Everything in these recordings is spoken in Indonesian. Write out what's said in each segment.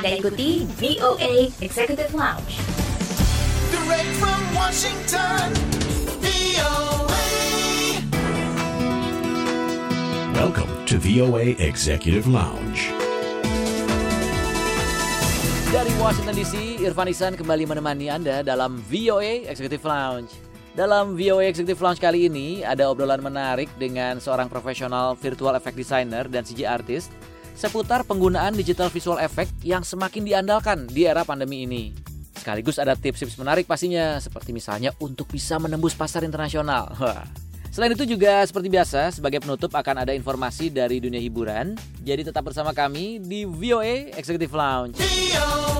Anda ikuti VOA Executive Lounge. Direct from Washington, VOA. Welcome to VOA Executive Lounge. Dari Washington DC, Irfan Isan kembali menemani Anda dalam VOA Executive Lounge. Dalam VOA Executive Lounge kali ini ada obrolan menarik dengan seorang profesional virtual effect designer dan CG artist seputar penggunaan digital visual effect yang semakin diandalkan di era pandemi ini. Sekaligus ada tips-tips menarik pastinya, seperti misalnya untuk bisa menembus pasar internasional. Selain itu juga seperti biasa, sebagai penutup akan ada informasi dari dunia hiburan. Jadi tetap bersama kami di VOA Executive Lounge. VOA.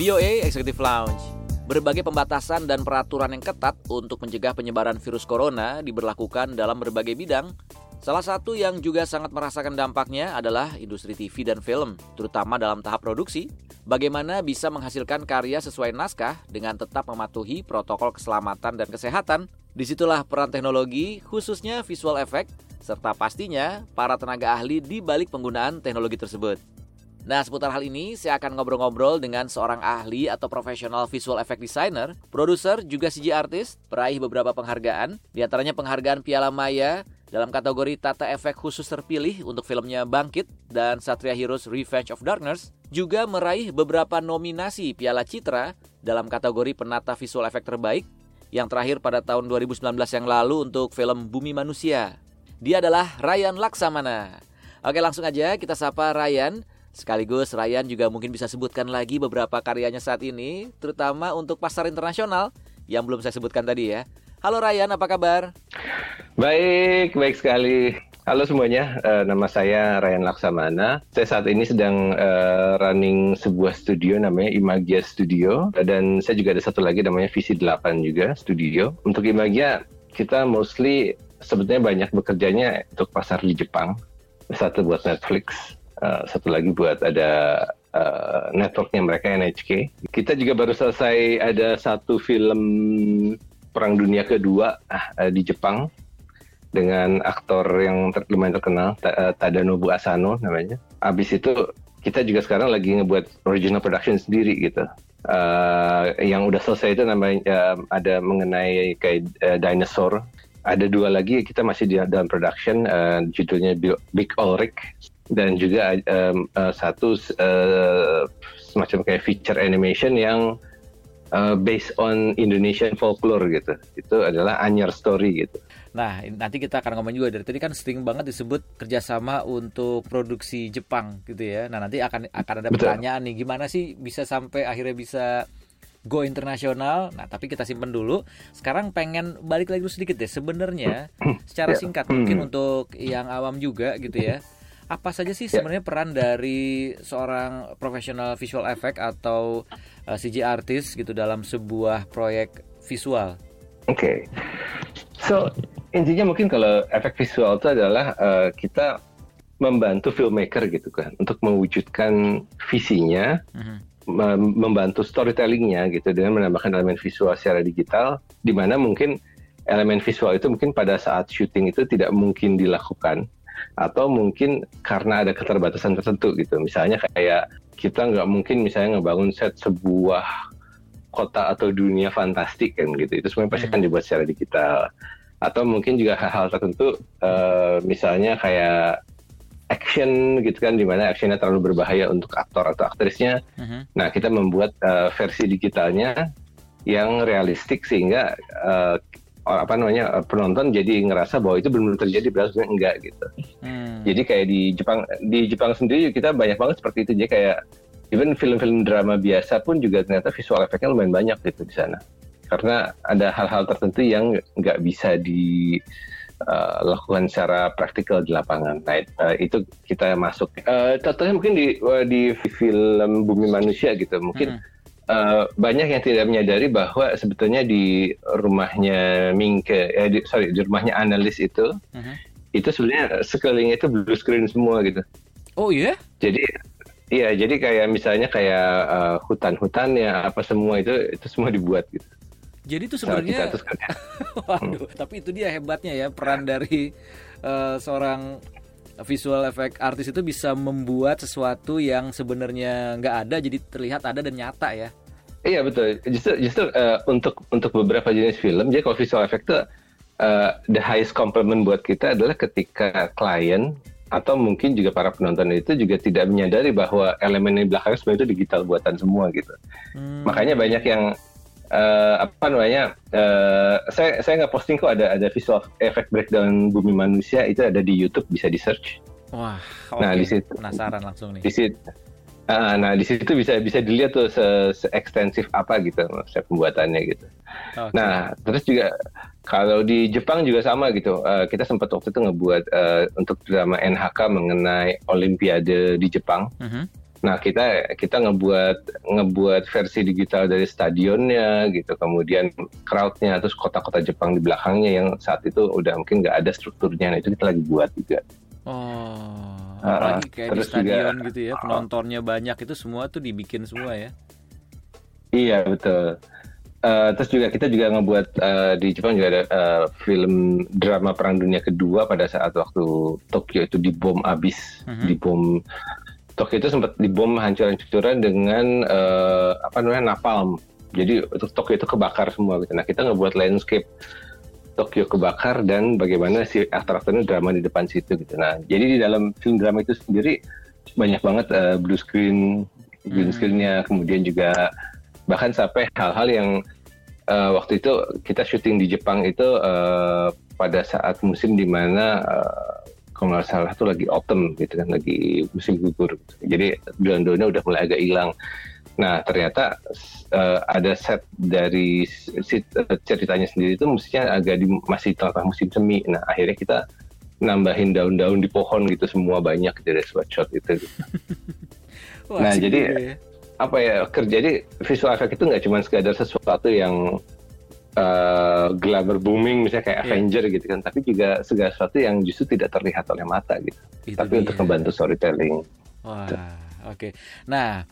VOA Executive Lounge. Berbagai pembatasan dan peraturan yang ketat untuk mencegah penyebaran virus corona diberlakukan dalam berbagai bidang. Salah satu yang juga sangat merasakan dampaknya adalah industri TV dan film, terutama dalam tahap produksi. Bagaimana bisa menghasilkan karya sesuai naskah dengan tetap mematuhi protokol keselamatan dan kesehatan. Di situlah peran teknologi, khususnya visual effect, serta pastinya para tenaga ahli di balik penggunaan teknologi tersebut. Nah, seputar hal ini saya akan ngobrol-ngobrol dengan seorang ahli atau profesional visual effect designer, produser juga CG artist, peraih beberapa penghargaan, di antaranya penghargaan Piala Maya dalam kategori tata efek khusus terpilih untuk filmnya Bangkit dan Satria Heroes Revenge of Darkness, juga meraih beberapa nominasi Piala Citra dalam kategori penata visual effect terbaik yang terakhir pada tahun 2019 yang lalu untuk film Bumi Manusia. Dia adalah Ryan Laksamana. Oke, langsung aja kita sapa Ryan. Sekaligus Ryan juga mungkin bisa sebutkan lagi beberapa karyanya saat ini, terutama untuk pasar internasional yang belum saya sebutkan tadi ya. Halo Ryan, apa kabar? Baik, baik sekali. Halo semuanya, eh, nama saya Ryan Laksamana. Saya saat ini sedang eh, running sebuah studio namanya Imagia Studio dan saya juga ada satu lagi namanya Visi 8 juga studio. Untuk Imagia kita mostly sebetulnya banyak bekerjanya untuk pasar di Jepang. Satu buat Netflix, eh, satu lagi buat ada eh, networknya mereka NHK. Kita juga baru selesai ada satu film Perang Dunia Kedua eh, di Jepang dengan aktor yang ter lumayan terkenal Ta- Tadanobu Asano namanya. Abis itu kita juga sekarang lagi ngebuat original production sendiri gitu. Eh, yang udah selesai itu namanya eh, ada mengenai kayak eh, dinosaur. Ada dua lagi kita masih di dalam production eh, judulnya Bi- Big Ulrich dan juga eh, eh, satu eh, semacam kayak feature animation yang uh, based on Indonesian folklore gitu. Itu adalah Anyar Story gitu. Nah, nanti kita akan ngomong juga dari tadi kan sering banget disebut kerjasama untuk produksi Jepang gitu ya. Nah, nanti akan akan ada Betul. pertanyaan nih, gimana sih bisa sampai akhirnya bisa go internasional? Nah, tapi kita simpen dulu. Sekarang pengen balik lagi dulu sedikit deh. Sebenarnya secara Ya. singkat mungkin untuk yang awam juga gitu ya. Apa saja sih Ya. sebenarnya peran dari seorang profesional visual effect atau uh, CG artist gitu dalam sebuah proyek visual? Oke. So intinya mungkin kalau efek visual itu adalah uh, kita membantu filmmaker gitu kan untuk mewujudkan visinya, Mhm. mem- membantu storytellingnya gitu dengan menambahkan elemen visual secara digital, di mana mungkin elemen visual itu mungkin pada saat syuting itu tidak mungkin dilakukan atau mungkin karena ada keterbatasan tertentu gitu. Misalnya kayak kita nggak mungkin misalnya ngebangun set sebuah kota atau dunia fantastik kan gitu. Itu semuanya pasti Hmm. kan dibuat secara digital. Atau mungkin juga hal-hal tertentu, eh, misalnya kayak action gitu kan, di mana actionnya terlalu berbahaya untuk aktor atau aktrisnya. Mhm. Nah, kita membuat eh, versi digitalnya yang realistik sehingga eh, or- apa namanya eh, penonton jadi ngerasa bahwa itu benar-benar terjadi, padahal sebenarnya enggak gitu. Hmm. Jadi kayak di Jepang di Jepang sendiri kita banyak banget seperti itu. Jadi kayak even film-film drama biasa pun juga ternyata visual efeknya lumayan banyak gitu di sana. Karena ada hal-hal tertentu yang nggak bisa dilakukan secara praktikal di lapangan. Nah eh, itu kita masuk. Eh, contohnya mungkin di di film Bumi Manusia gitu. Mungkin Hmm. Eh, banyak yang tidak menyadari bahwa sebetulnya di rumahnya Mingke, eh, di, sorry di rumahnya analis itu Mhm. itu sebenarnya sekelilingnya itu blue screen semua gitu. Oh iya? Jadi iya, jadi kayak misalnya kayak uh, hutan-hutannya apa semua itu itu semua dibuat gitu. Jadi itu sebenarnya terus kerja. Waduh, tapi itu dia hebatnya ya peran dari eh, seorang visual effect artis itu bisa membuat sesuatu yang sebenarnya nggak ada jadi terlihat ada dan nyata ya. Iya betul. Justru justru eh, untuk untuk beberapa jenis film, jadi kalau visual effect itu eh, the highest compliment buat kita adalah ketika klien atau mungkin juga para penonton itu juga tidak menyadari bahwa elemen di belakang sebenarnya itu digital buatan semua gitu. Hmm. Makanya banyak yang eh, apa namanya? eh, saya saya nggak posting kok ada ada visual effect breakdown bumi manusia itu ada di YouTube bisa di search. Wah, oke. Nah, di situ. Penasaran langsung nih. Di situ Ah, nah di situ bisa bisa dilihat tuh se, ekstensif apa gitu maksudnya pembuatannya gitu. Oke. Nah, terus juga kalau di Jepang juga sama gitu. Eh, kita sempat waktu itu ngebuat eh, untuk drama NHK mengenai Olimpiade di Jepang. Mhm. Nah, kita kita ngebuat ngebuat versi digital dari stadionnya gitu, kemudian crowdnya, terus kota-kota Jepang di belakangnya yang saat itu udah mungkin nggak ada strukturnya. Nah, itu kita lagi buat juga. Oh, apalagi kayak di terus juga- stadion gitu ya, penontonnya banyak itu semua tuh dibikin semua ya. Iya betul. Eh, terus juga kita juga ngebuat eh, di Jepang juga ada eh, film drama Perang Dunia Kedua pada saat waktu Tokyo itu dibom abis, Mhm. dibom Tokyo itu sempat dibom hancur-hancuran dengan eh, apa namanya napalm. Jadi Tokyo itu kebakar semua gitu. Nah kita ngebuat landscape Tokyo kebakar dan bagaimana si aktor-aktornya drama di depan situ gitu. Nah jadi di dalam film drama itu sendiri banyak banget eh, blue screen, green Hmm. screennya, kemudian juga bahkan sampai hal-hal yang eh, waktu itu kita syuting di Jepang itu eh, pada saat musim di mana eh, kalau nggak salah tuh lagi autumn gitu kan lagi musim gugur gitu. jadi daun-daunnya udah mulai agak hilang nah ternyata eh, ada set dari si- ceritanya sendiri itu mestinya agak di, masih tengah musim semi nah akhirnya kita nambahin daun-daun di pohon gitu semua banyak dari sweatshot itu gitu. Wah, Nah, jadi- ya. apa ya kerja jadi visual effect itu nggak cuma sekadar sesuatu yang eh, glamour booming misalnya kayak Iya. Avenger gitu kan tapi juga segala sesuatu yang justru tidak terlihat oleh mata gitu Itu tapi untuk dia. membantu storytelling Wah, oke. Nah,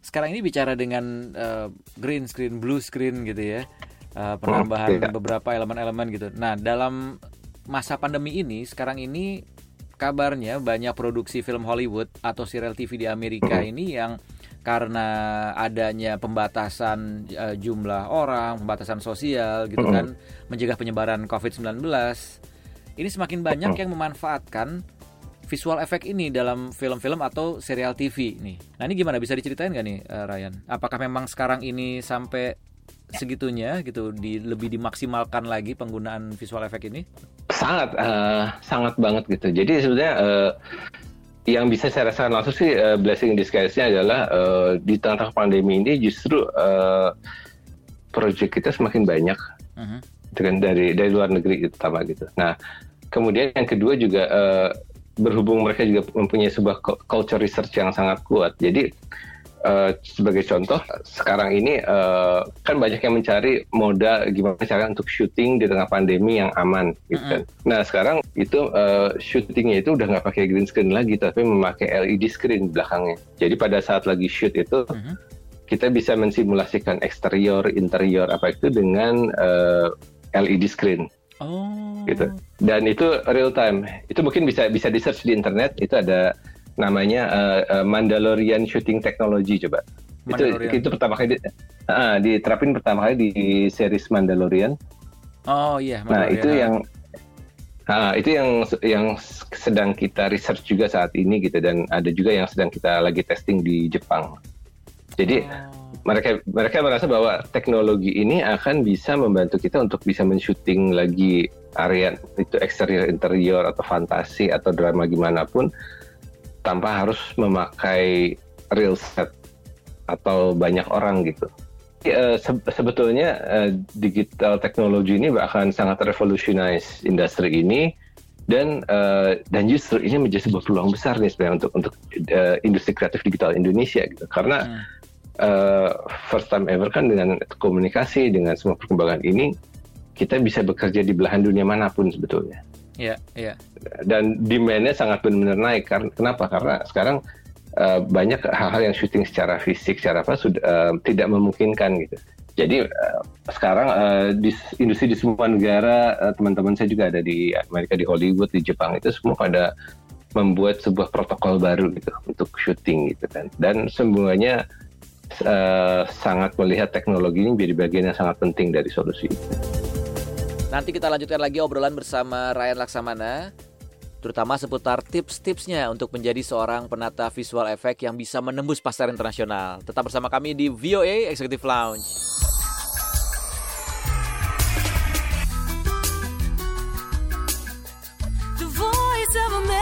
sekarang ini bicara dengan eh, green screen, blue screen gitu ya, Eh, penambahan iya. beberapa elemen-elemen gitu. Nah, dalam masa pandemi ini, sekarang ini kabarnya banyak produksi film Hollywood atau serial TV di Amerika ini yang karena adanya pembatasan eh, jumlah orang, pembatasan sosial gitu kan, mencegah penyebaran COVID-19. Ini semakin banyak yang memanfaatkan visual effect ini dalam film-film atau serial TV nih. Nah ini gimana bisa diceritain nggak nih eh, Ryan? Apakah memang sekarang ini sampai segitunya gitu di lebih dimaksimalkan lagi penggunaan visual effect ini? sangat eh, sangat banget gitu jadi sebenarnya eh, yang bisa saya rasakan langsung sih eh, blessing in disguise-nya adalah eh, di tengah-tengah pandemi ini justru eh, project kita semakin banyak Mhm. dengan dari dari luar negeri terutama gitu. Nah, kemudian yang kedua juga eh, berhubung mereka juga mempunyai sebuah cu- culture research yang sangat kuat. Jadi eh, sebagai contoh sekarang ini eh, kan banyak yang mencari moda gimana cara untuk syuting di tengah pandemi yang aman gitu kan. Nah, sekarang itu eh, syutingnya itu udah nggak pakai green screen lagi tapi memakai LED screen belakangnya. Jadi pada saat lagi shoot itu Mhm. kita bisa mensimulasikan eksterior, interior apa itu dengan eh, LED screen Oh. gitu. Dan itu real time. Itu mungkin bisa bisa di search di internet. Itu ada namanya eh, Mandalorian Shooting Technology coba. Itu Mandalorian. itu pertama kali di- ah, diterapin pertama kali di series Mandalorian. Oh iya. Nah Mandalorian. itu yang ah, itu yang yang sedang kita research juga saat ini gitu dan ada juga yang sedang kita lagi testing di Jepang. Jadi Oh. Mereka mereka merasa bahwa teknologi ini akan bisa membantu kita untuk bisa men-shooting lagi area itu eksterior interior atau fantasi atau drama gimana pun tanpa harus memakai real set atau banyak orang gitu. Eh, se- sebetulnya eh, digital teknologi ini akan sangat revolutionize industri ini dan eh, dan justru ini menjadi sebuah peluang besar nih sebenarnya untuk untuk eh, industri kreatif digital Indonesia gitu karena Hmm. Eh, first time ever kan dengan komunikasi dengan semua perkembangan ini kita bisa bekerja di belahan dunia mana pun sebetulnya Iya, iya. dan demand-nya sangat benar-benar naik karena kenapa karena sekarang eh, banyak hal-hal yang syuting secara fisik secara apa sudah eh, tidak memungkinkan gitu Jadi eh, sekarang eh, di industri di semua negara, eh, teman-teman saya juga ada di Amerika, di Hollywood, di Jepang itu semua pada membuat sebuah protokol baru gitu untuk syuting gitu kan. Dan semuanya uh, sangat melihat teknologi ini menjadi bagian yang sangat penting dari solusi. Nanti kita lanjutkan lagi obrolan bersama Ryan Laksamana, terutama seputar tips-tipsnya untuk menjadi seorang penata visual efek yang bisa menembus pasar internasional. Tetap bersama kami di VOA Executive Lounge. The voice of a man.